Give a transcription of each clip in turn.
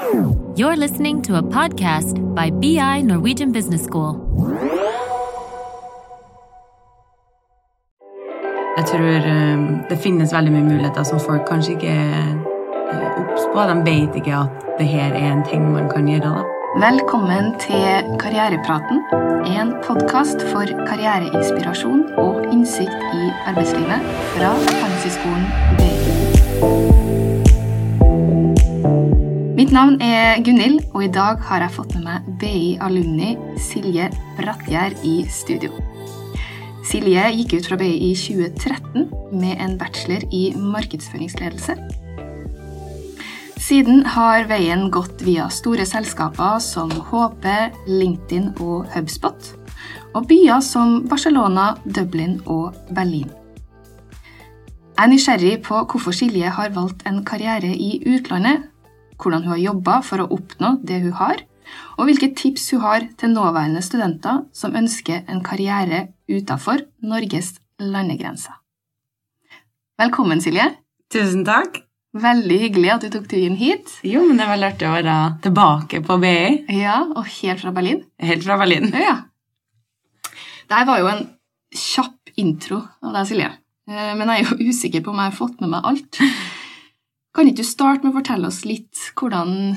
You're listening to a podcast by BI Norwegian Business School. Jeg tror eh, det finnes veldig mye muligheter som folk kanskje ikke er obs på. De vet ikke at det her er en ting man kan gjøre. da. Velkommen til Karrierepraten, en podkast for karriereinspirasjon og innsikt i arbeidslivet fra Handelshøyskolen BI. Mitt navn er Gunhild, og i dag har jeg fått med meg BI-alumni Silje Brattgjær i studio. Silje gikk ut fra BI i 2013 med en bachelor i markedsføringsledelse. Siden har veien gått via store selskaper som HP, LinkedIn og HubSpot, og byer som Barcelona, Dublin og Berlin. Jeg er nysgjerrig på hvorfor Silje har valgt en karriere i utlandet, hvordan hun har jobba for å oppnå det hun har, og hvilke tips hun har til nåværende studenter som ønsker en karriere utenfor Norges landegrenser. Velkommen, Silje. Tusen takk. Veldig hyggelig at du tok turen hit. Jo, men det var artig å være tilbake på BI. Ja, Og helt fra Berlin. Helt fra Berlin. Ja. Dette var jo en kjapp intro av deg, Silje. Eh, Men jeg er jo usikker på om jeg har fått med meg alt. Kan ikke du starte med å fortelle oss litt hvordan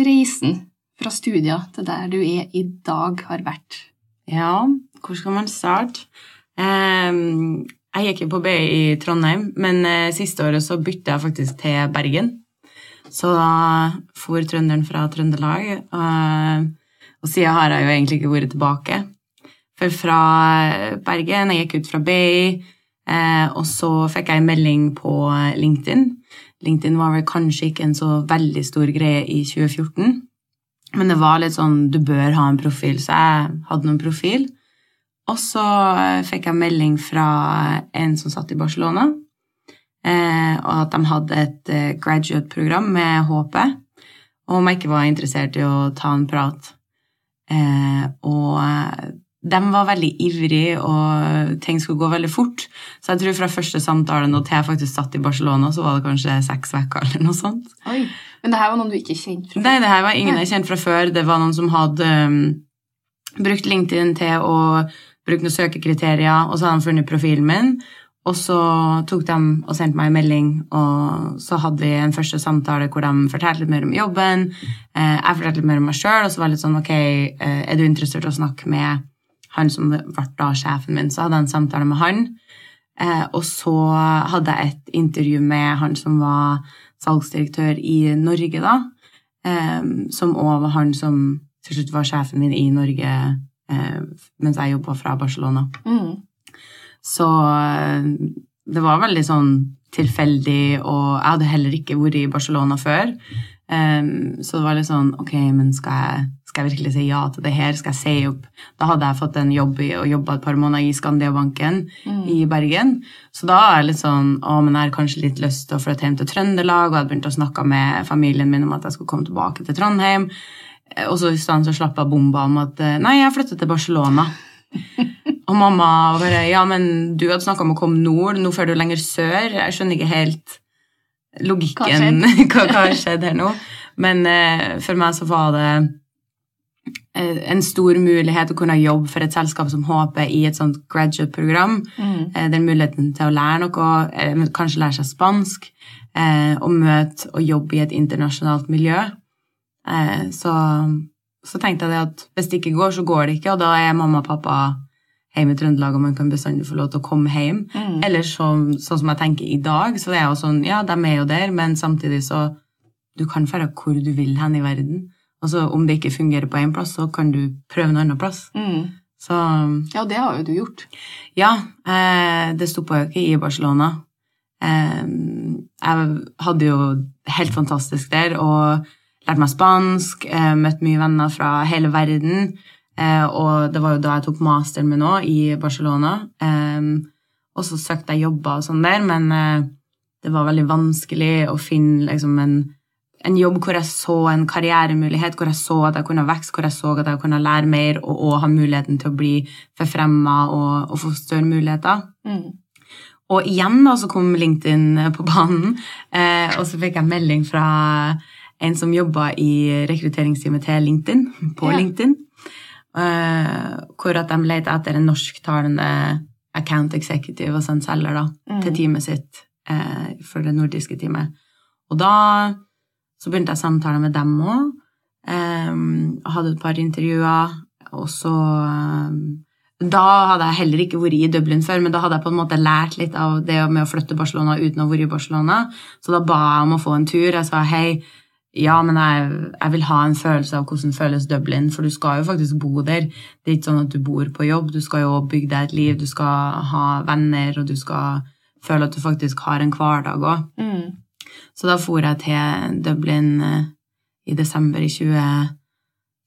reisen fra studier til der du er i dag, har vært? Ja, hvor skal man starte? Ehm, jeg gikk jo på BI i Trondheim, men eh, siste året så bytta jeg faktisk til Bergen. Så da for trønderen fra Trøndelag, eh, og siden har jeg jo egentlig ikke vært tilbake. For fra Bergen, jeg gikk ut fra BI, eh, og så fikk jeg en melding på LinkedIn. LinkedIn var vel kanskje ikke en så veldig stor greie i 2014, men det var litt sånn du bør ha en profil, så jeg hadde noen profil. Og så eh, fikk jeg melding fra en som satt i Barcelona, eh, og at de hadde et eh, graduate-program med HP, og om jeg ikke var interessert i å ta en prat. Og de var veldig ivrige, og ting skulle gå veldig fort. Så jeg tror fra første samtale og til jeg faktisk satt i Barcelona, så var det kanskje seks uker eller noe sånt. Oi, Men det her var noen du ikke kjente fra Nei, det her var ingen jeg kjente fra før. Det var noen som hadde um, brukt LinkedIn til å bruke noen søkekriterier, og så hadde de funnet profilen min. Og så tok de og sendte meg en melding, og så hadde vi en første samtale hvor de fortalte litt mer om jobben. Eh, jeg fortalte litt mer om meg sjøl, og så var det litt sånn Ok, eh, er du interessert i å snakke med han som ble da sjefen min? Så hadde jeg en samtale med han. Eh, og så hadde jeg et intervju med han som var salgsdirektør i Norge, da. Eh, som òg var han som til slutt var sjefen min i Norge eh, mens jeg jobba fra Barcelona. Mm. Så eh, det var veldig sånn tilfeldig, og jeg hadde heller ikke vært i Barcelona før. Um, så det var litt sånn Ok, men skal jeg, skal jeg virkelig si ja til det her? Skal jeg si opp? Da hadde jeg fått en jobb i, og jobba et par måneder i Skandiabanken Mm. i Bergen. Så da er jeg litt sånn Å, men jeg har kanskje litt lyst til å flytte hjem til Trøndelag, og jeg hadde begynt å snakke med familien min om at jeg skulle komme tilbake til Trondheim. Eh, Og så i stedet så slapp jeg bomba om at eh, Nei, jeg flytter til Barcelona. Og mamma bare Ja, men du hadde snakka om å komme nord, nå får du lenger sør. Jeg skjønner ikke helt logikken. Hva har skjedd her nå? Men eh, for meg så var det en stor mulighet å kunne jobbe for et selskap som håper i et sånt graduate-program. Mm. Eh, den muligheten til å lære noe, eh, kanskje lære seg spansk, eh, og møte og jobbe i et internasjonalt miljø. Eh, så, så tenkte jeg det at hvis det ikke går, så går det ikke, og da er mamma og pappa hjemme i Trøndelag, og man kan bestandig få lov til å komme hjem. Mm. Eller sånn, sånn som jeg tenker i dag, så det er jo sånn, ja, de er jo der, men samtidig så du kan dra hvor du vil hen i verden. Og så om det ikke fungerer på én plass, så kan du prøve en annen plass. Mm. Så Ja, det har jo du gjort. ja, eh, det stoppa jo ikke i Barcelona. Eh, jeg hadde jo helt fantastisk der og lærte meg spansk, eh, møtt mye venner fra hele verden. Eh, og det var jo da jeg tok masteren min òg, i Barcelona. Eh, og så søkte jeg jobber og sånn der, men eh, det var veldig vanskelig å finne liksom en en jobb hvor jeg så en karrieremulighet, hvor jeg så at jeg kunne vokse, hvor jeg så at jeg kunne lære mer og, og ha muligheten til å bli forfremma og, og få større muligheter. Mm. Og igjen da så kom LinkedIn på banen, eh, og så fikk jeg melding fra en som jobba i rekrutteringsteamet til LinkedIn, på yeah. LinkedIn. eh, hvor at de leter etter en norsktalende account executive, altså en selger, da, Mm. til teamet sitt eh, for det nordiske teamet. Og da så begynte jeg samtaler med dem òg. Um, hadde et par intervjuer, og så um, Da hadde jeg heller ikke vært i Dublin før, men da hadde jeg på en måte lært litt av det med å flytte til Barcelona uten å ha vært i Barcelona. Så da ba jeg om å få en tur. Jeg sa hei, ja, men jeg, jeg vil ha en følelse av hvordan føles Dublin, for du skal jo faktisk bo der. Det er ikke sånn at du bor på jobb, du skal jo bygge deg et liv, du skal ha venner, og du skal føle at du faktisk har en hverdag òg. Mm. Så da for jeg til Dublin eh, i desember i 20,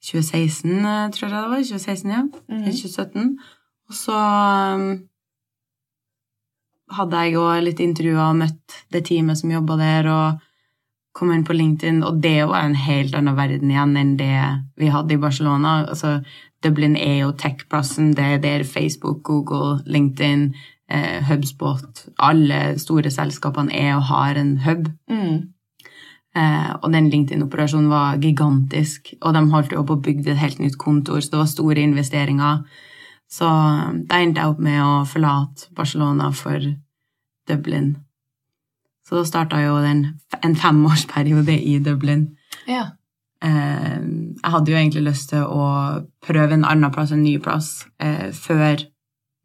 2016, eh, tror jeg det var. 2016, ja. Mm. Eller 2017. Og så um, hadde jeg jo litt intervjuer og møtt det teamet som jobba der, og kom inn på LinkedIn, og det var en helt annen verden igjen enn det vi hadde i Barcelona. Altså, Dublin er jo tech-plassen, det er der Facebook, Google, LinkedIn, eh, HubSpot Alle store selskapene er og har en hub. Mm. Eh, og den LinkedIn-operasjonen var gigantisk, og de holdt jo på å bygge et helt nytt kontor, så det var store investeringer. Så eh, da endte jeg opp med å forlate Barcelona for Dublin. Så da starta jo den, en femårsperiode i Dublin. Ja. Eh, jeg hadde jo egentlig lyst til å prøve en annen plass, en ny plass, eh, før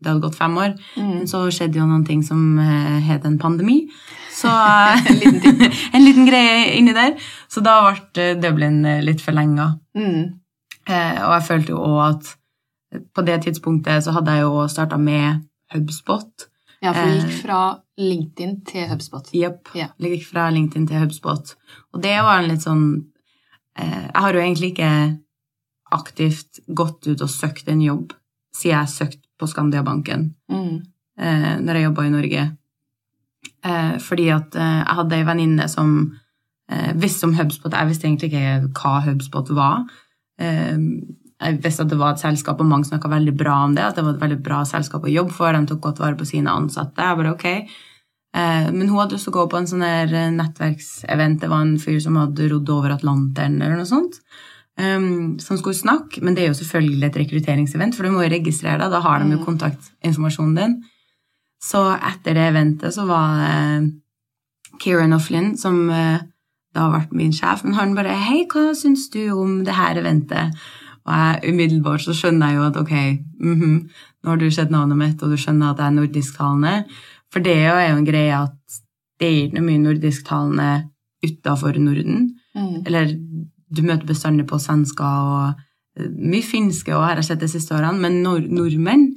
det hadde gått fem år. Mm. Men så skjedde jo noen ting som uh, het en pandemi. Så En liten en liten greie inni der. Så da ble eh, Dublin eh, litt forlenga. Mm. Uh, og jeg følte jo òg at på det tidspunktet så hadde jeg jo starta med HubSpot. Ja, for du Eh. gikk fra LinkedIn til HubSpot. Jepp. Yeah. Gikk fra LinkedIn til HubSpot. Og det var en litt sånn uh, Jeg har jo egentlig ikke aktivt gått ut og søkt en jobb siden jeg søkte på Skandiabanken Mm. eh, når jeg jobba i Norge. Eh, fordi at eh, jeg hadde ei venninne som eh, visste om HubSpot. Jeg visste egentlig ikke hva HubSpot var. Jeg visste at det var et selskap, og mange snakka veldig bra om det. At det var et veldig bra selskap å jobbe for. De tok godt vare på sine ansatte. Jeg bare ok. Men hun hadde lyst til å gå på en sånn nettverksevent. Det var en fyr som hadde rodd over Atlanteren eller noe sånt. Um, som skulle snakke, men det er jo selvfølgelig et rekrutteringsevent, for du må jo registrere deg. Da har de jo Mm. kontaktinformasjonen din. Så etter det eventet så var det Kieran O'Flynn som eh, da har vært min sjef, men han bare 'Hei, hva syns du om det her eventet?' Og jeg umiddelbart så skjønner jeg jo at ok, mhm, nå har du sett navnet mitt, og du skjønner at jeg er nordisktalende. For det er jo en greie at det er ikke noe mye nordisktalende utafor Norden. Mm. Eller du møter bestandig på svensker og eh, mye finske og har jeg sett de siste årene, men nord nordmenn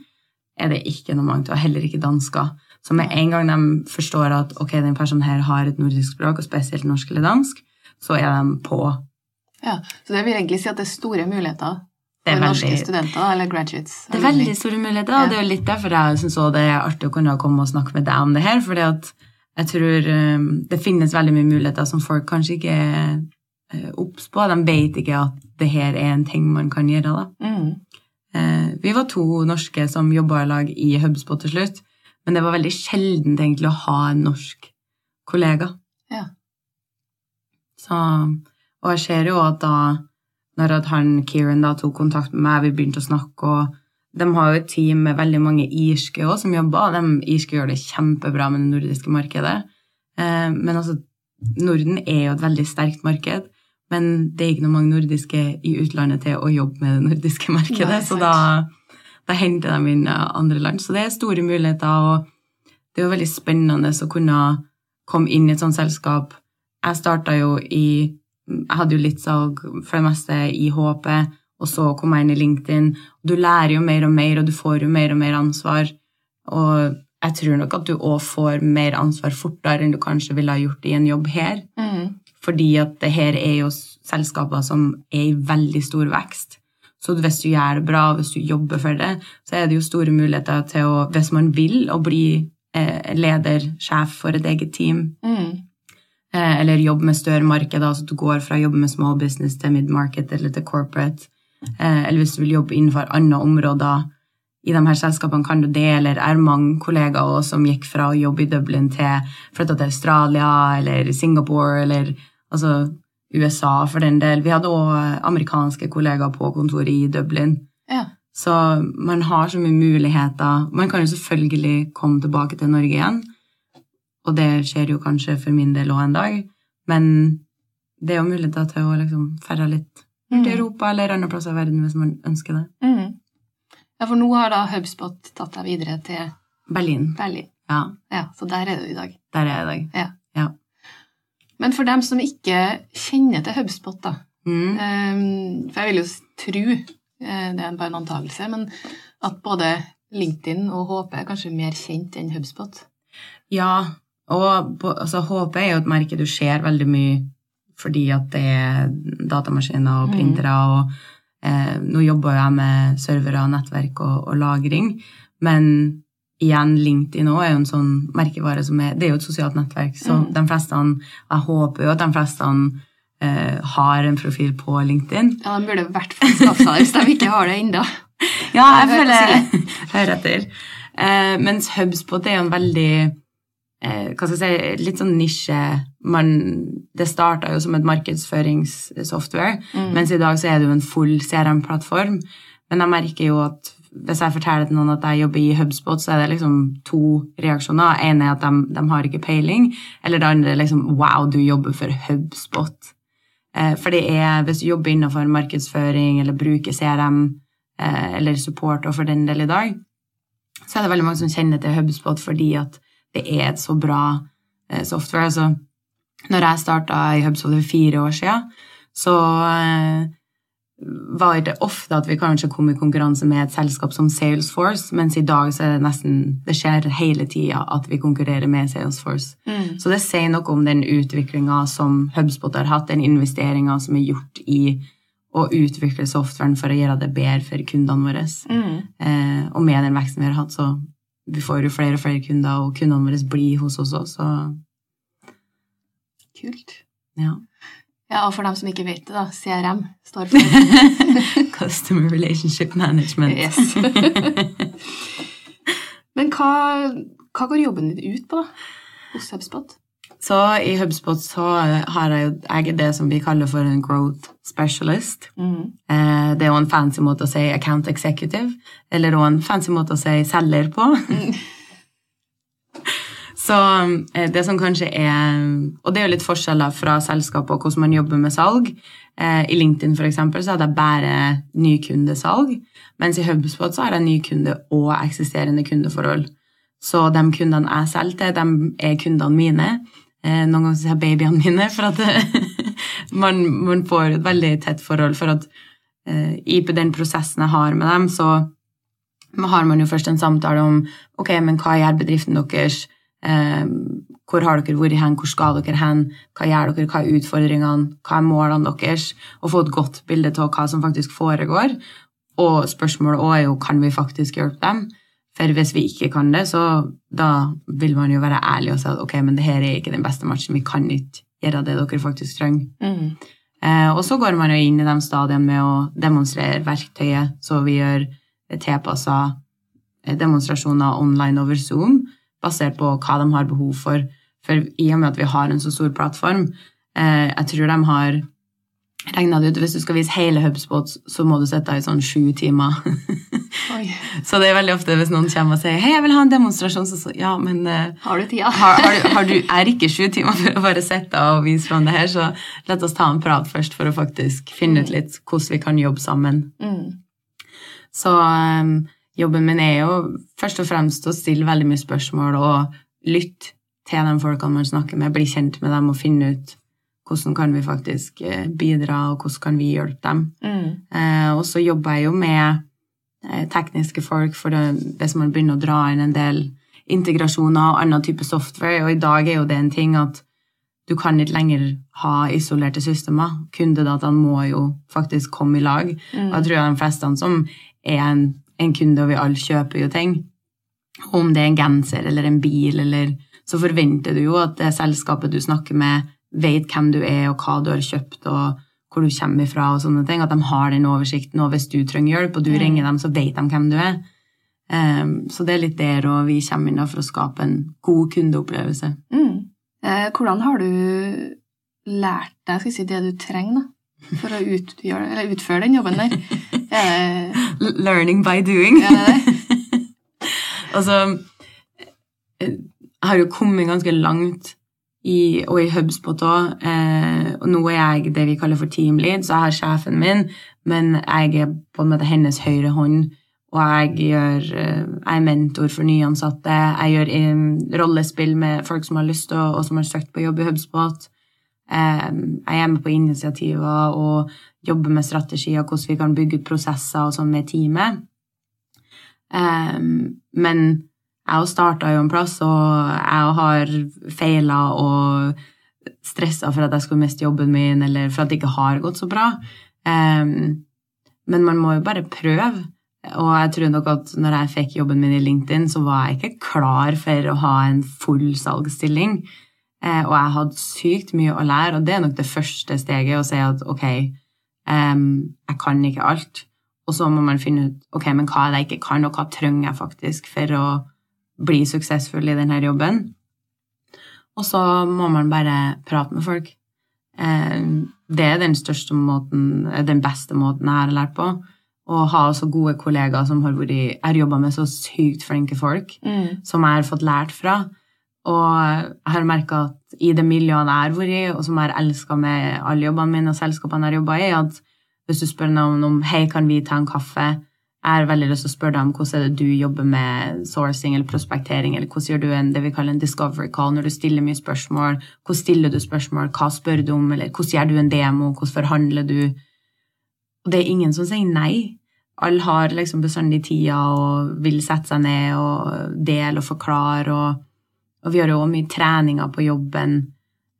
er det ikke noe mangt, og heller ikke dansker. Så med en gang de forstår at ok, den personen her har et nordisk språk, og spesielt norsk eller dansk, så er de på. Ja, Så det vil egentlig si at det er store muligheter for veldig, for norske studenter, eller graduates. Det er veldig store muligheter, og det er jo litt derfor jeg syns det er artig å kunne komme og snakke med deg om det her. fordi at jeg tror um, det finnes veldig mye muligheter som folk kanskje ikke eh, obs på. De vet ikke at det her er en ting man kan gjøre. da. Mm. Eh, vi var to norske som jobba i lag i HubSpot til slutt, men det var veldig sjeldent egentlig å ha en norsk kollega. Ja. Så, og jeg ser jo at da når at han, Kieran da tok kontakt med meg, vi begynte å snakke, og de har jo et team med veldig mange irske også som jobber, de irske gjør det kjempebra med det nordiske markedet. Eh, men altså, Norden er jo et veldig sterkt marked, men det er ikke noe mange nordiske i utlandet til å jobbe med det nordiske markedet, Nei, så da, da henter de inn eh, andre land. Så det er store muligheter, og det er jo veldig spennende å kunne komme inn i et sånt selskap. Jeg starta jo i Jeg hadde jo litt salg for det meste i HP, og så kom jeg inn i LinkedIn. Du lærer jo mer og mer, og du får jo mer og mer ansvar. Og jeg tror nok at du òg får mer ansvar fortere enn du kanskje ville ha gjort i en jobb her. Mm. Fordi at det her er jo selskaper som er i veldig stor vekst. Så hvis du gjør det bra, hvis du jobber for det, så er det jo store muligheter til å, hvis man vil, å bli eh, leder, sjef for et eget team. Mm. Eh, eller jobbe med større marked, altså du går fra å jobbe med small business til mid-market eller til corporate. Eh, eller hvis du vil jobbe innenfor andre områder i de her selskapene, kan du det. Eller er mange kollegaer også som gikk fra å jobbe i Dublin til flytta til Australia eller Singapore eller altså USA for den del. Vi hadde òg amerikanske kollegaer på kontoret i Dublin. Ja. Så man har så mye muligheter. Man kan jo selvfølgelig komme tilbake til Norge igjen, og det skjer jo kanskje for min del òg en dag, men det er jo muligheter til å liksom ferde litt Mm. til Europa eller andre plasser i verden hvis man ønsker det. Mm. Ja, for nå har da HubSpot tatt deg videre til Berlin. Berlin. Ja, Ja, så der er du i dag. der er jeg i dag. Men for dem som ikke kjenner til HubSpot, da Mm. um, For jeg vil jo tro, eh, det er bare en antakelse, men at både LinkedIn og HP er kanskje mer kjent enn HubSpot. Ja, og altså, HP er jo et merke du ser veldig mye fordi at det er datamaskiner og Mm. og eh, nå jobber jeg med servere, nettverk og, og lagring, men igjen, LinkedIn også er jo en sånn merkevare som er Det er jo et sosialt nettverk, så Mm. de fleste Jeg håper jo at de fleste eh, har en profil på LinkedIn. Ja, De burde i hvert fall skaffe seg det hvis de ikke har det ennå. Ja, jeg føler Hør etter. Eh, mens HubSpot er jo en veldig eh, hva skal jeg si, litt sånn nisje man, Det starta jo som et markedsføringssoftware, Mm. mens i dag så er det jo en full CRM-plattform. Men jeg merker jo at hvis jeg forteller til noen at jeg jobber i HubSpot, så er det liksom to reaksjoner. En er at de, de har ikke peiling, eller det andre er liksom Wow, du jobber for HubSpot. Eh, for det er, hvis du jobber innenfor markedsføring eller bruker CRM eh, eller support, og for den del i dag, så er det veldig mange som kjenner til HubSpot fordi at det er et så bra eh, software. Altså, når jeg starta i HubSpot for fire år siden, så eh, var det ofte at vi kanskje kom i konkurranse med et selskap som Salesforce, mens i dag så er det nesten Det skjer hele tida at vi konkurrerer med Salesforce. Mm. Så det sier noe om den utviklinga som HubSpot har hatt, den investeringa som er gjort i å utvikle softwaren for å gjøre det bedre for kundene våre. Mm. Eh, og med den veksten vi har hatt, så vi får jo flere og flere kunder, og kundene våre blir hos oss også, så Kult. ja. Ja, og for dem som ikke vet det, da, CRM står for Customer Relationship Management. Yes. Men hva, hva går jobben din ut på da, hos HubSpot? Så i HubSpot så har jeg jeg det som vi kaller for en growth specialist. Mm. Eh, det er jo en fancy måte å si account executive, eller en fancy måte å si selger på. Så eh, det som kanskje er Og det er jo litt forskjeller fra selskap og hvordan man jobber med salg. Eh, I LinkedIn for eksempel, så hadde jeg bare nykundesalg, mens i HubSpot så har jeg nykunde og eksisterende kundeforhold. Så de kundene jeg selger til, de er kundene mine. Eh, noen ganger sier jeg babyene mine, for at man, man får et veldig tett forhold. For at i den prosessen jeg har med dem, så har man jo først en samtale om ok, men hva gjør bedriften deres, hvor har dere vært hen, hvor skal dere hen, hva gjør dere, hva er utfordringene, hva er målene deres, og få et godt bilde av hva som faktisk foregår. Og spørsmålet også er jo kan vi faktisk hjelpe dem. For hvis vi ikke kan det, så da vil man jo være ærlig og si at ok, men det her er ikke den beste matchen, vi kan ikke gjøre det dere faktisk trenger. Mm. Eh, og så går man jo inn i de stadiene med å demonstrere verktøyet, så vi gjør tilpassa demonstrasjoner online over Zoom, basert på hva de har behov for. For i og med at vi har en så stor plattform, eh, jeg tror de har regna det ut Hvis du skal vise hele HubSpot, så må du sitte i sånn sju timer. Så det er veldig ofte hvis noen kommer og sier 'hei, jeg vil ha en demonstrasjon', så, så ja, men eh, Har du tida? har, har, du, har du er ikke sju timer for å bare sitte og vise fram det her, så la oss ta en prat først for å faktisk finne ut litt hvordan vi kan jobbe sammen. Mm. Så um, jobben min er jo først og fremst å stille veldig mye spørsmål og lytte til de folkene man snakker med, bli kjent med dem og finne ut hvordan kan vi faktisk eh, bidra, og hvordan kan vi hjelpe dem. Mm. Eh, og så jobber jeg jo med eh, tekniske folk, for det, hvis man begynner å dra inn en del integrasjoner og annen type software, og i dag er jo det en ting at du kan ikke lenger ha isolerte systemer. Kundedataene må jo faktisk komme i lag. Mm. Og jeg tror de fleste som er en, en kunde, og vi alle kjøper jo ting, om det er en genser eller en bil, eller, så forventer du jo at det selskapet du snakker med, vet hvem du er, og hva du har kjøpt, og hvor du kommer ifra, og sånne ting. At de har den oversikten, og hvis du trenger hjelp, og du Mm. ringer dem, så vet de hvem du er. Um, så det er litt der og vi kommer inn da for å skape en god kundeopplevelse. Mm. Eh, hvordan har du lært deg si, det du trenger da, for å utgjøre, eller utføre den jobben der? Det, Learning by doing. Altså, jeg har jo kommet ganske langt i, og i HubSpot òg. Eh, og nå er jeg det vi kaller for team lead, så jeg har sjefen min, men jeg er på en måte hennes høyre hånd. Og jeg, gjør, eh, jeg er mentor for nyansatte. Jeg gjør um, rollespill med folk som har lyst til og som har søkt på jobb i HubSpot. Um, jeg er med på initiativer og jobber med strategier, hvordan vi kan bygge ut prosesser og sånn med teamet. Um, men jeg starta jo en plass, og jeg har feila og stressa for at jeg skulle miste jobben min, eller for at det ikke har gått så bra. Um, men man må jo bare prøve. Og jeg tror nok at når jeg fikk jobben min i LinkedIn, så var jeg ikke klar for å ha en full salgsstilling. Eh, og jeg hadde sykt mye å lære, og det er nok det første steget, å si at ok, em, jeg kan ikke alt. Og så må man finne ut ok, men hva er det jeg ikke kan, og hva trenger jeg faktisk for å bli suksessfull i denne jobben. Og så må man bare prate med folk. Det er den største måten, den beste måten jeg har lært på. Å ha så gode kollegaer som har vært Jeg har jobba med så sykt flinke folk Mm. som jeg har fått lært fra. Og jeg har merka at i det miljøet jeg har vært i, og som jeg har elska med alle jobbene mine og selskapene jeg har jobba i, at hvis du spør noen om hei, kan vi ta en kaffe, jeg har veldig lyst til å spørre deg om hvordan er det du jobber med sourcing eller prospektering, eller hvordan gjør du en, det vi kaller en discovery call når du stiller mye spørsmål, hvordan stiller du spørsmål, hva spør du om, eller hvordan gjør du en demo, hvordan forhandler du? Og det er ingen som sier nei. Alle har liksom bestandig tida og vil sette seg ned og dele og forklare. Og, og vi har jo også mye treninger på jobben,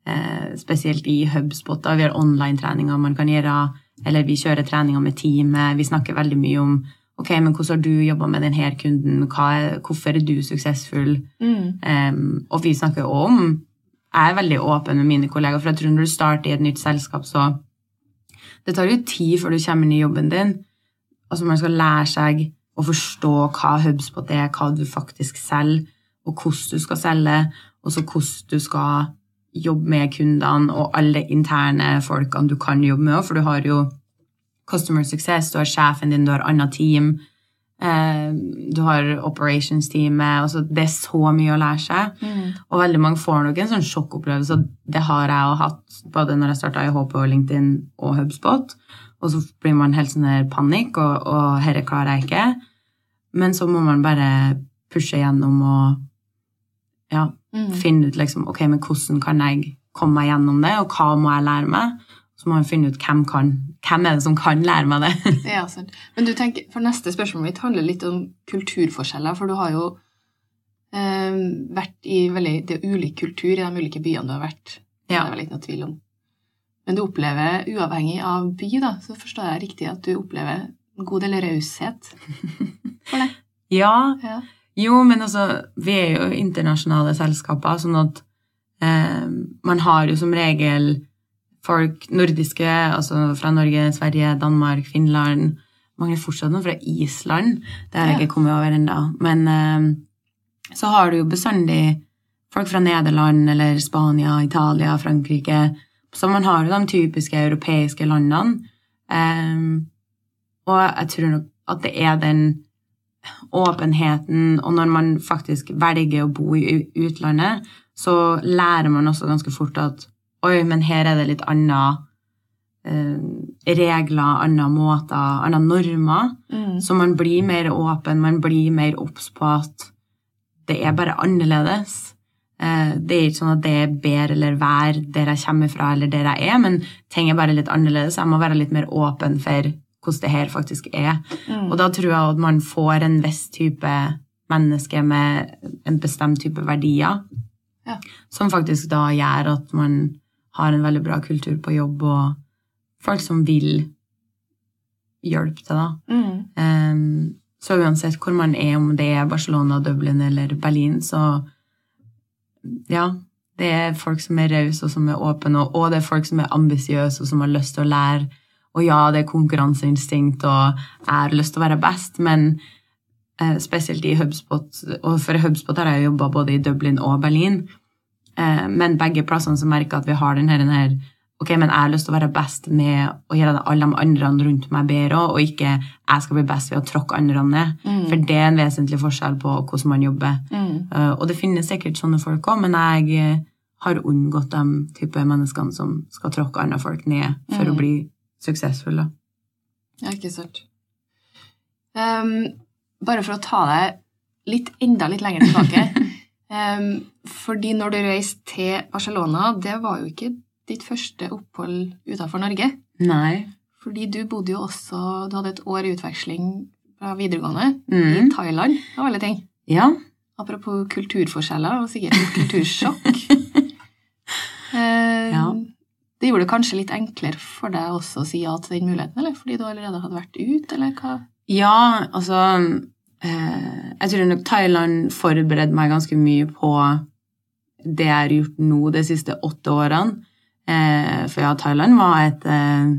eh, spesielt i HubSpot. Da. Vi har online-treninger man kan gjøre, eller vi kjører treninger med teamet. Vi snakker veldig mye om ok, men hvordan har du jobba med denne kunden, er, hvorfor er du suksessfull? Mm. Em, og vi snakker jo om Jeg er veldig åpen med mine kollegaer, for jeg tror når du starter i et nytt selskap, så Det tar jo tid før du kommer inn i jobben din. Altså Man skal lære seg å forstå hva HubSpot er, hva du faktisk selger, og hvordan du skal selge, og så hvordan du skal jobbe med kundene og alle interne folkene du kan jobbe med, for du har jo customer success, du har sjefen din, du har annet team, eh, du har operations-teamet. Altså det er så mye å lære seg. Mm. Og veldig mange får nok en sånn sjokkopplevelse. og Det har jeg jo hatt både når jeg starta i HP og LinkedIn og HubSpot. Og så blir man helt sånn der panikk, og, og herre klarer jeg ikke. Men så må man bare pushe gjennom og ja, Mm. finne ut liksom, ok, men hvordan kan jeg komme meg gjennom det, og hva må jeg lære meg? Så må man finne ut hvem, kan, hvem er det som kan lære meg det. Ja, sant. Men du tenker, for neste spørsmål mitt handler litt om kulturforskjeller, for du har jo eh, vært i veldig Det er ulik kultur i de ulike byene du har vært. Det er vel ikke noe tvil om. Men du opplever, uavhengig av by, da, så forstår jeg riktig at du opplever en god del raushet for det. ja, Ja. Jo, men altså, vi er jo internasjonale selskaper, sånn at eh, man har jo som regel folk nordiske, altså fra Norge, Sverige, Danmark, Finland Mangler fortsatt noen fra Island. Det har jeg Ja. ikke kommet over ennå. Men eh, så har du jo bestandig folk fra Nederland eller Spania, Italia, Frankrike. Så man har jo de typiske europeiske landene. Eh, og jeg tror nok at det er den åpenheten, og når man faktisk velger å bo i utlandet, så lærer man også ganske fort at oi, men her er det litt andre eh, regler, andre måter, andre normer. Mm. Så man blir mer åpen, man blir mer obs på at det er bare annerledes. Eh, det er ikke sånn at det er bedre eller vær der jeg kommer fra eller der jeg er, men ting er bare litt annerledes. Jeg må være litt mer åpen for hvordan det her faktisk er. Mm. Og da tror jeg at man får en viss type menneske med en bestemt type verdier, Ja. som faktisk da gjør at man har en veldig bra kultur på jobb, og folk som vil hjelpe til, da. Mm. Um, så uansett hvor man er, om det er Barcelona, Dublin eller Berlin, så ja, det er folk som er rause og som er åpne, og, det er folk som er ambisiøse og som har lyst til å lære. Og ja, det er konkurranseinstinkt, og jeg har lyst til å være best, men eh, spesielt i HubSpot, og for HubSpot har jeg jobba både i Dublin og Berlin, eh, men begge plassene så merker jeg at vi har den her, den her ok, men jeg har lyst til å være best med å gjøre det alle de andre rundt meg bedre og ikke jeg skal bli best ved å tråkke andre ned. For det er en vesentlig forskjell på hvordan man jobber. Uh, og det finnes sikkert sånne folk òg, men jeg eh, har unngått de type menneskene som skal tråkke andre folk ned for å bli suksessfulle. Ja, ikke sant. Um, bare for å ta deg litt enda litt lenger tilbake. um, fordi når du reiste til Barcelona, det var jo ikke ditt første opphold utenfor Norge. Nei. Fordi du bodde jo også Du hadde et år i utveksling fra videregående Mm. i Thailand, av alle ting. Ja. Apropos kulturforskjeller og sikkert kultursjokk. Eh, Ja. Det gjorde det kanskje litt enklere for deg også å si ja til den muligheten, eller fordi du allerede hadde vært ute, eller hva? Ja, altså eh, Jeg tror nok Thailand forberedte meg ganske mye på det jeg har gjort nå de siste åtte årene. Eh, for ja, Thailand var et eh,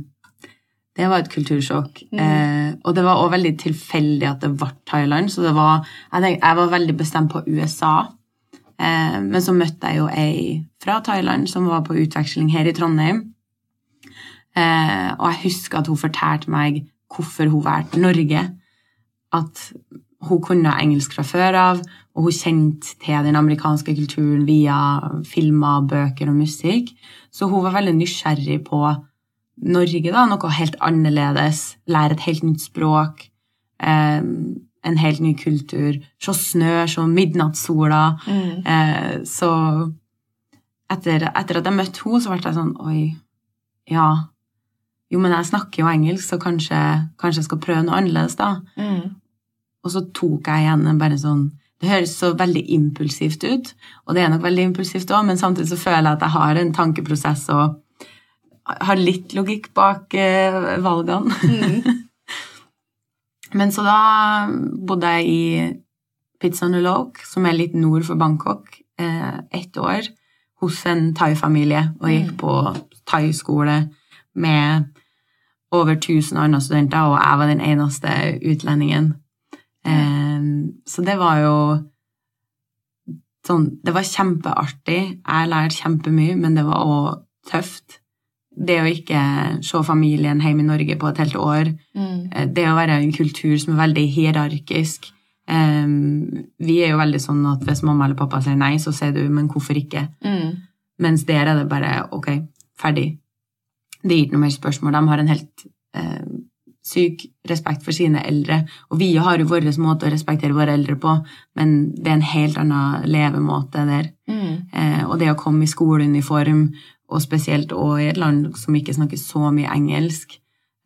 Det var et kultursjokk. Eh, og det var også veldig tilfeldig at det ble Thailand. Så det var, jeg, tenkte, jeg var veldig bestemt på USA. Eh, men så møtte jeg jo ei fra Thailand som var på utveksling her i Trondheim. Eh, og jeg husker at hun fortalte meg hvorfor hun valgte Norge. At hun kunne engelsk fra før av, og hun kjente til den amerikanske kulturen via filmer, bøker og musikk. Så hun var veldig nysgjerrig på Norge, da, noe helt annerledes. Lære et helt nytt språk. Eh, en helt ny kultur. Se snø, se midnattssola. Eh, så etter, etter at jeg møtte henne, så ble jeg sånn Oi, ja. Jo, men jeg snakker jo engelsk, så kanskje, kanskje jeg skal prøve noe annerledes, da. Og så tok jeg igjen en bare sånn Det høres så veldig impulsivt ut, og det er nok veldig impulsivt òg, men samtidig så føler jeg at jeg har en tankeprosess og har litt logikk bak eh, valgene. men så da bodde jeg i Pizzanulok, som er litt nord for Bangkok, eh, ett år hos en thai-familie og gikk på thai-skole med over 1000 andre studenter, og jeg var den eneste utlendingen. Eh, så det var jo sånn Det var kjempeartig. Jeg lærte kjempemye, men det var òg tøft. Det å ikke se familien hjemme i Norge på et helt år. mm. Det å være i en kultur som er veldig hierarkisk. Eh, vi er jo veldig sånn at hvis mamma eller pappa sier nei, så sier du 'men hvorfor ikke'? Mens der er det bare ok, ferdig. Det gir ikke noe mer spørsmål. De har en helt eh, syk respekt for sine eldre. Og vi har jo vår måte å respektere våre eldre på, men det er en helt annen levemåte der. Eh, og det å komme i skoleuniform, og spesielt også i et land som ikke snakker så mye engelsk,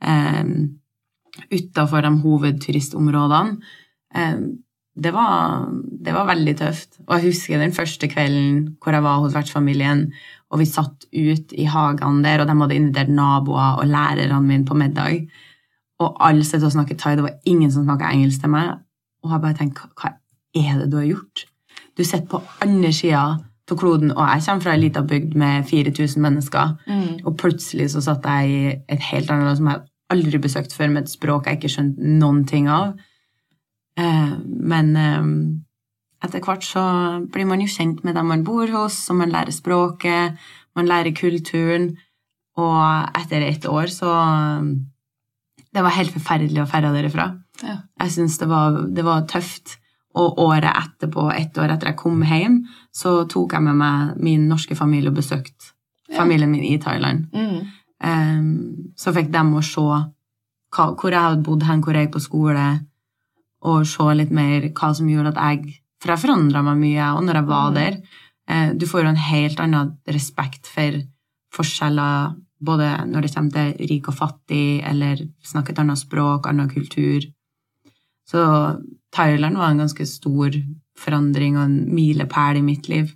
eh, utafor de hovedturistområdene, det var, det var veldig tøft. Og jeg husker den første kvelden hvor jeg var hos vertsfamilien, og vi satt ut i hagene der, og de hadde invitert naboer og lærerne mine på middag. Og alle satt og snakket thai. Det var ingen som snakka engelsk til meg. Og jeg bare tenkte, hva er det du har gjort? Du sitter på andre sida av kloden, og jeg kommer fra ei lita bygd med 4000 mennesker, og plutselig så satt jeg i et helt annet land som jeg aldri besøkt før, med et språk jeg ikke skjønte noen ting av. Eh, men eh, etter hvert så blir man jo kjent med dem man bor hos, og man lærer språket, man lærer kulturen, og etter ett år så Det var helt forferdelig å ferde derifra. Ja. Jeg syns det, var- det var tøft. Og året etterpå, ett år etter jeg kom hjem, så tok jeg med meg min norske familie og besøkte familien min i Thailand. Ehm, så fikk de å se hva, hvor jeg hadde bodd hen, hvor jeg gikk på skole, og se litt mer hva som gjorde at jeg For jeg forandra meg mye, og når jeg var der. Eh, du får jo en helt annen respekt for forskjeller, både når det kommer til rik og fattig, eller snakke et annet språk, annen kultur. Så Thailand var en ganske stor forandring og en milepæl i mitt liv.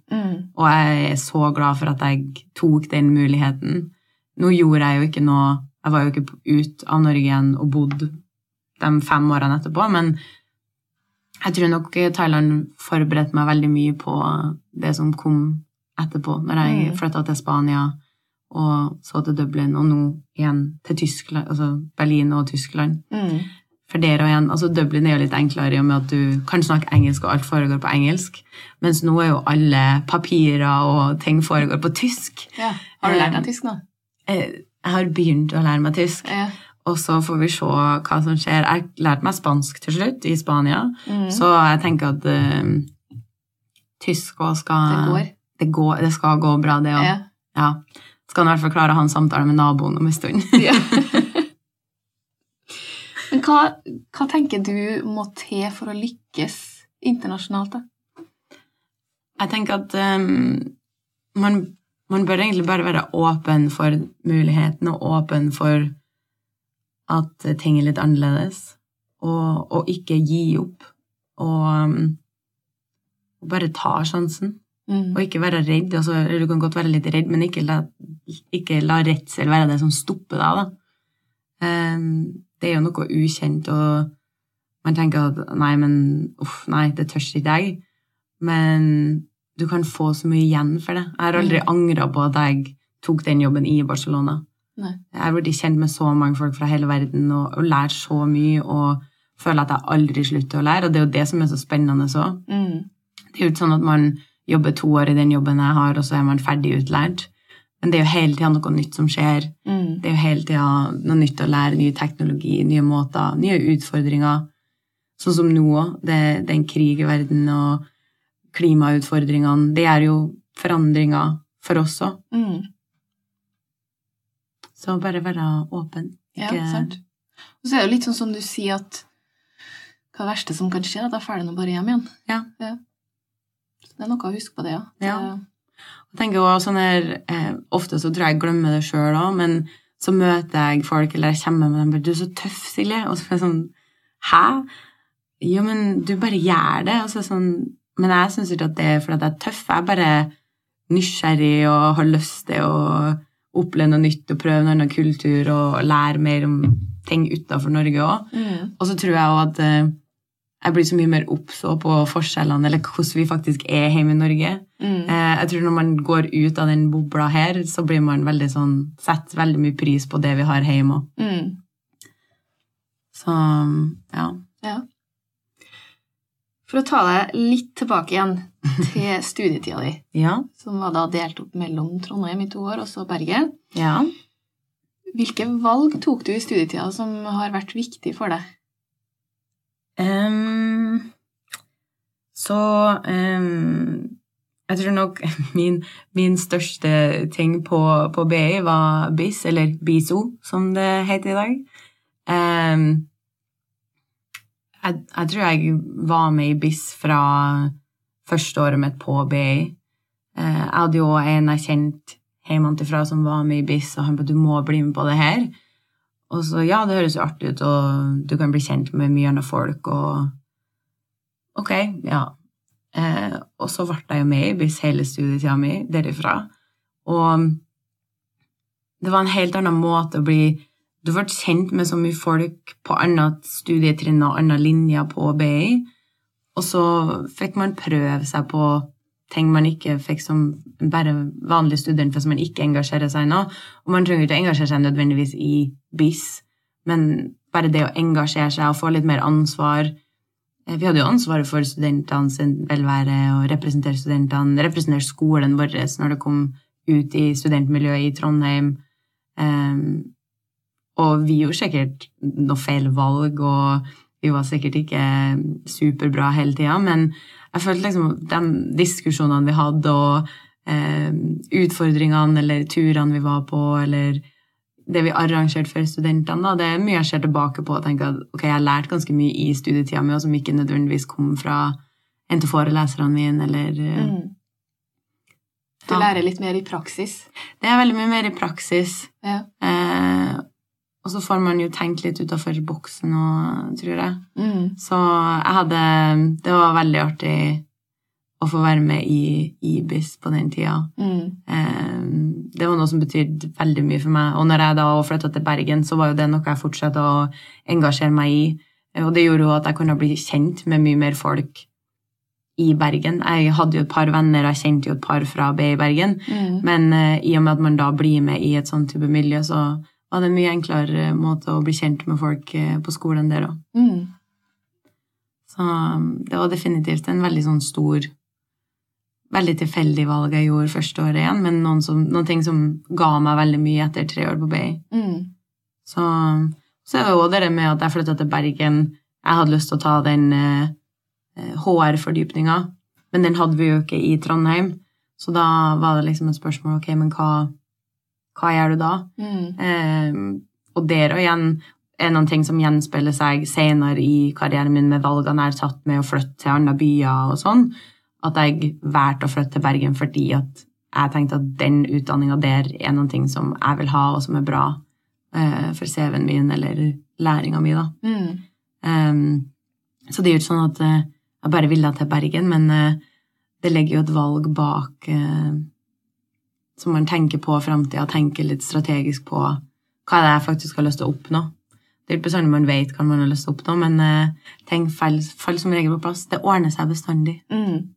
Og jeg er så glad for at jeg tok den muligheten. Nå gjorde jeg jo ikke noe Jeg var jo ikke ut av Norge igjen og bodde de fem årene etterpå, men jeg tror nok Thailand forberedte meg veldig mye på det som kom etterpå, når jeg Mm. flytta til Spania og så til Dublin, og nå igjen til Tyskland, altså Berlin og Tyskland. For der og igjen, altså Dublin er jo litt enklere i og med at du kan snakke engelsk, og alt foregår på engelsk. Mens nå er jo alle papirer og ting foregår på tysk. Ja. Har du lært deg tysk nå? eh, jeg har begynt å lære meg tysk, Ja. Og så får vi se hva som skjer. Jeg lærte meg spansk til slutt, i Spania, Mm. så jeg tenker at uh, tysk òg skal Det går. Det, går, det skal gå bra, det òg. Ja. Ja. Skal i hvert fall klare å ha en samtale med naboen om en stund. Ja. Men hva, hva tenker du må til for å lykkes internasjonalt, da? Jeg tenker at um, man, man bør egentlig bare være åpen for muligheten og åpen for at ting er litt annerledes, og, og ikke gi opp. Og og bare ta sjansen, Mm. og ikke være redd. Altså, du kan godt være litt redd, men ikke la, ikke la redsel være det som stopper deg. Da. Um, det er jo noe ukjent, og man tenker at nei, men uff, nei, det tør ikke jeg. Men du kan få så mye igjen for det. Jeg har aldri Mm. angra på at jeg tok den jobben i Barcelona. Nei. Jeg har blitt kjent med så mange folk fra hele verden og, og lært så mye og føler at jeg aldri slutter å lære. Og det er jo det som er så spennende òg. Mm. Det er jo ikke sånn at man jobber to år i den jobben jeg har, og så er man ferdig utlært. Men det er jo hele tida noe nytt som skjer. Mm. Det er jo hele tida noe nytt å lære, ny teknologi, nye måter, nye utfordringer. Sånn som nå òg. Det, det er en krig i verden, og klimautfordringene. Det gjør jo forandringer for oss òg. Mm. Så bare være åpen. Ja, sant. Og så er det jo litt sånn som du sier at hva er det verste som kan skje, da drar du bare hjem igjen. Ja. Så det er noe å huske på det, ja. Ja. Jeg tenker også sånn her, eh, Ofte så tror jeg jeg glemmer det sjøl òg, men så møter jeg folk, eller jeg kommer med dem bare 'Du er så tøff, Silje.' Og så er jeg sånn 'Hæ?' Jo, men du bare gjør det. Og så er sånn, men jeg syns ikke at det er fordi jeg er tøff. Jeg er bare nysgjerrig og har lyst til å oppleve noe nytt og prøve en annen kultur og lære mer om ting utafor Norge òg. Mm. Og så tror jeg òg at eh, jeg blir så mye mer obs på forskjellene, eller hvordan vi faktisk er hjemme i Norge. Mm. Eh, jeg tror når man går ut av den bobla her, så blir man veldig sånn Setter veldig mye pris på det vi har hjemme òg. Mm. Så ja. Ja. For å ta deg litt tilbake igjen til studietida di, Ja. som var da delt opp mellom Trondheim i to år og så Bergen. ja. Hvilke valg tok du i studietida som har vært viktig for deg? Um, så um, Jeg tror nok min, min største ting på, på BI var BIS, eller BISO, som det heter i dag. Ehm, jeg, jeg tror jeg var med i BIS fra første året mitt på BI. Eh, jeg hadde jo en jeg kjente hjemmefra som var med i BIS, og han ba du må bli med på det her. Og så ja, det høres jo artig ut, og du kan bli kjent med mye andre folk, og ok, ja. Eh, og så ble jeg jo med i BIS hele studietida mi derifra. Og det var en helt annen måte å bli Du ble kjent med så mye folk på annet studietrinn og annen linjer på BI, og så fikk man prøve seg på ting man ikke fikk som bare vanlig student hvis man ikke engasjerer seg nå. Og man trenger ikke å engasjere seg nødvendigvis i BIS, men bare det å engasjere seg og få litt mer ansvar. Eh, Vi hadde jo ansvaret for studentene sin velvære og representere studentene, representere skolen vår når det kom ut i studentmiljøet i Trondheim. Um, og vi gjorde sikkert noe feil valg, og vi var sikkert ikke superbra hele tida, men jeg følte liksom de diskusjonene vi hadde, og eh, utfordringene eller turene vi var på, eller det vi arrangerte for studentene, da, det er mye jeg ser tilbake på og tenker at ok, jeg har lært ganske mye i studietida mi, og som ikke nødvendigvis kom fra en til foreleserne mine, eller eh, Mm. Du Ja. lærer litt mer i praksis. Det er veldig mye mer i praksis. Ja. Eh, og så får man jo tenkt litt utafor boksen òg, tror jeg. Mm. Så jeg hadde Det var veldig artig å få være med i IBIS på den tida. Mm. Eh, det var noe som betydde veldig mye for meg. Og når jeg da flytta til Bergen, så var jo det noe jeg fortsatte å engasjere meg i. Og det gjorde jo at jeg kunne bli kjent med mye mer folk i Bergen. Jeg hadde jo et par venner, jeg kjente jo et par fra B i Bergen. Mm. Men eh, i og med at man da blir med i et sånn type miljø, så var det en mye enklere måte å bli kjent med folk eh, på skolen der òg. Mm. Så um, det var definitivt en veldig sånn stor veldig tilfeldig valg jeg gjorde første året igjen, men noen, som, noen ting som ga meg veldig mye etter tre år på BI. Mm. Så, så er det jo det med at jeg flytta til Bergen. Jeg hadde lyst til å ta den eh, HR-fordypninga, men den hadde vi jo ikke i Trondheim. Så da var det liksom et spørsmål ok, men hva, hva gjør du da? Mm. Eh, og der og igjen er noen ting som gjenspeiler seg senere i karrieren min med valgene jeg har tatt med å flytte til andre byer og sånn, at jeg valgte å flytte til Bergen fordi at jeg tenkte at den utdanninga der er noen ting som jeg vil ha, og som er bra eh, for CV-en min eller læringa mi, da. Mm. Um, så det er jo ikke sånn at eh, jeg bare ville til Bergen, men eh, det ligger jo et valg bak som man tenker på framtida, tenker litt strategisk på hva det er jeg faktisk har lyst til å oppnå. Det er ikke bestandig man vet hva man har lyst til å oppnå, men eh, ting faller, faller som regel på plass. Det ordner seg bestandig. Mm.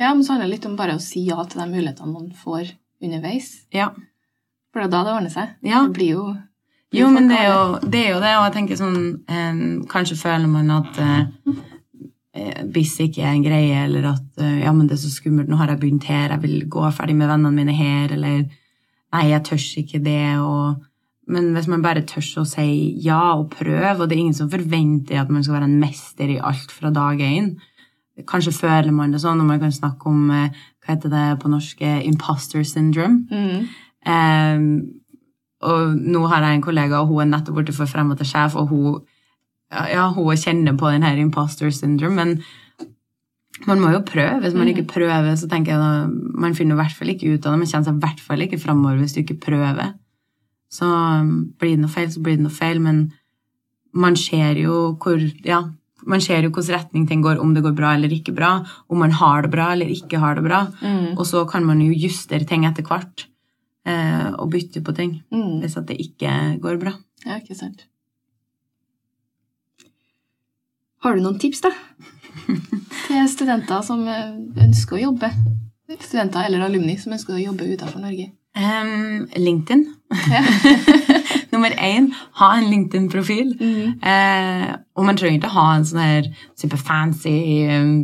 Ja, men så handler det litt om bare å si ja til de mulighetene man får underveis. Ja. For det er da det ordner seg. Ja. Det blir jo blir Jo, men det er jo det, er jo det og jeg tenker sånn eh, Kanskje føler man at eh, eh, ikke er en greie, eller at eh, ja, men det er så skummelt, nå har jeg begynt her, jeg vil gå ferdig med vennene mine her, eller nei, jeg tør ikke det, og Men hvis man bare tør å si ja og prøve, og det er ingen som forventer at man skal være en mester i alt fra dag én Kanskje føler man det sånn, og man kan snakke om eh, hva heter det på norsk, imposter syndrome. Mm. Um, og nå har jeg en kollega, og hun er nettopp blitt forfremmet til sjef, og hun, ja, hun kjenner på den her imposter syndrome, men man må jo prøve. Hvis man ikke prøver, så tenker jeg da, man finner i hvert fall ikke ut av det. Man kjenner seg i hvert fall ikke framover hvis du ikke prøver. Så um, blir det noe feil, så blir det noe feil, men man ser jo hvor ja, man ser jo hvilken retning ting går, om det går bra eller ikke bra, om man har det bra eller ikke har det bra. Mm. Og så kan man jo justere ting etter hvert eh, og bytte på ting Mm. hvis at det ikke går bra. Ja, ikke sant. Har du noen tips, da? Til studenter som eh, ønsker å jobbe? Studenter eller alumni som ønsker å jobbe utenfor Norge? Um, LinkedIn. Ja. Nummer én, ha en LinkedIn-profil. Mm. Eh, og man trenger ikke ha en sånn her super fancy,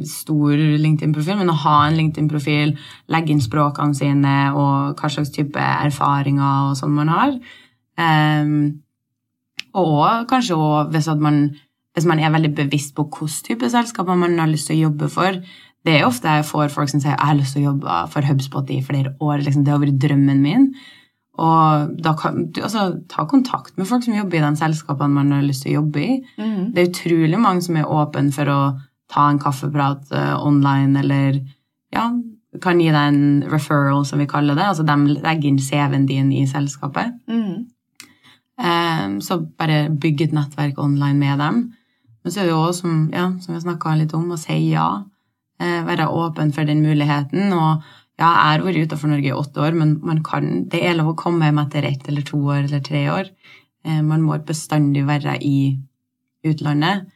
stor LinkedIn-profil, men å ha en LinkedIn-profil, legge inn språkene sine og hva slags type erfaringer og sånn man har. Eh, og kanskje også hvis, at man, hvis man er veldig bevisst på hvilken type selskaper man har lyst til å jobbe for. Det er ofte jeg får folk som sier jeg har lyst til å jobbe for HubSpot i flere år. Liksom, det har vært drømmen min. Og da kan, du, altså, ta kontakt med folk som jobber i de selskapene man har lyst til å jobbe i. Mm. Det er utrolig mange som er åpne for å ta en kaffeprat uh, online, eller ja, kan gi deg en referral, som vi kaller det. Altså de legger inn CV-en din i selskapet. Mm. Um, så bare bygge et nettverk online med dem. Men så er det jo også, som, ja, som vi snakka litt om, å si ja. Eh, være åpen for den muligheten. Og ja, jeg har vært utenfor Norge i åtte år, men man kan, det er lov å komme hjem etter ett eller to år eller tre år. Eh, man må bestandig være i utlandet.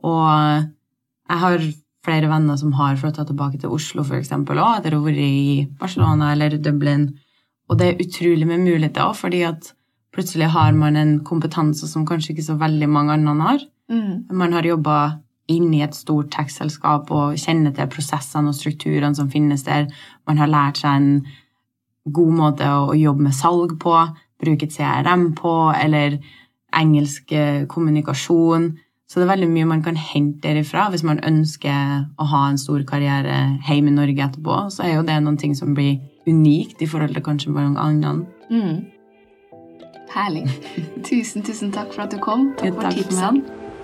Og jeg har flere venner som har flytta tilbake til Oslo, eksempel, også, etter å ha vært i Barcelona eller Dublin. Og det er utrolig med muligheter òg, fordi at plutselig har man en kompetanse som kanskje ikke så veldig mange andre har. Mm. Man har jobba i et stort tekstselskap og kjenner til prosessene og strukturene som finnes der. Man har lært seg en god måte å jobbe med salg på, bruke CRM på, eller engelsk eh, kommunikasjon. Så det er veldig mye man kan hente derifra hvis man ønsker å ha en stor karriere hjemme i Norge etterpå. Så er jo det noen ting som blir unikt i forhold til kanskje mange andre. Mm. Herlig. Tusen, tusen takk for at du kom. Takk for takk for tipsene.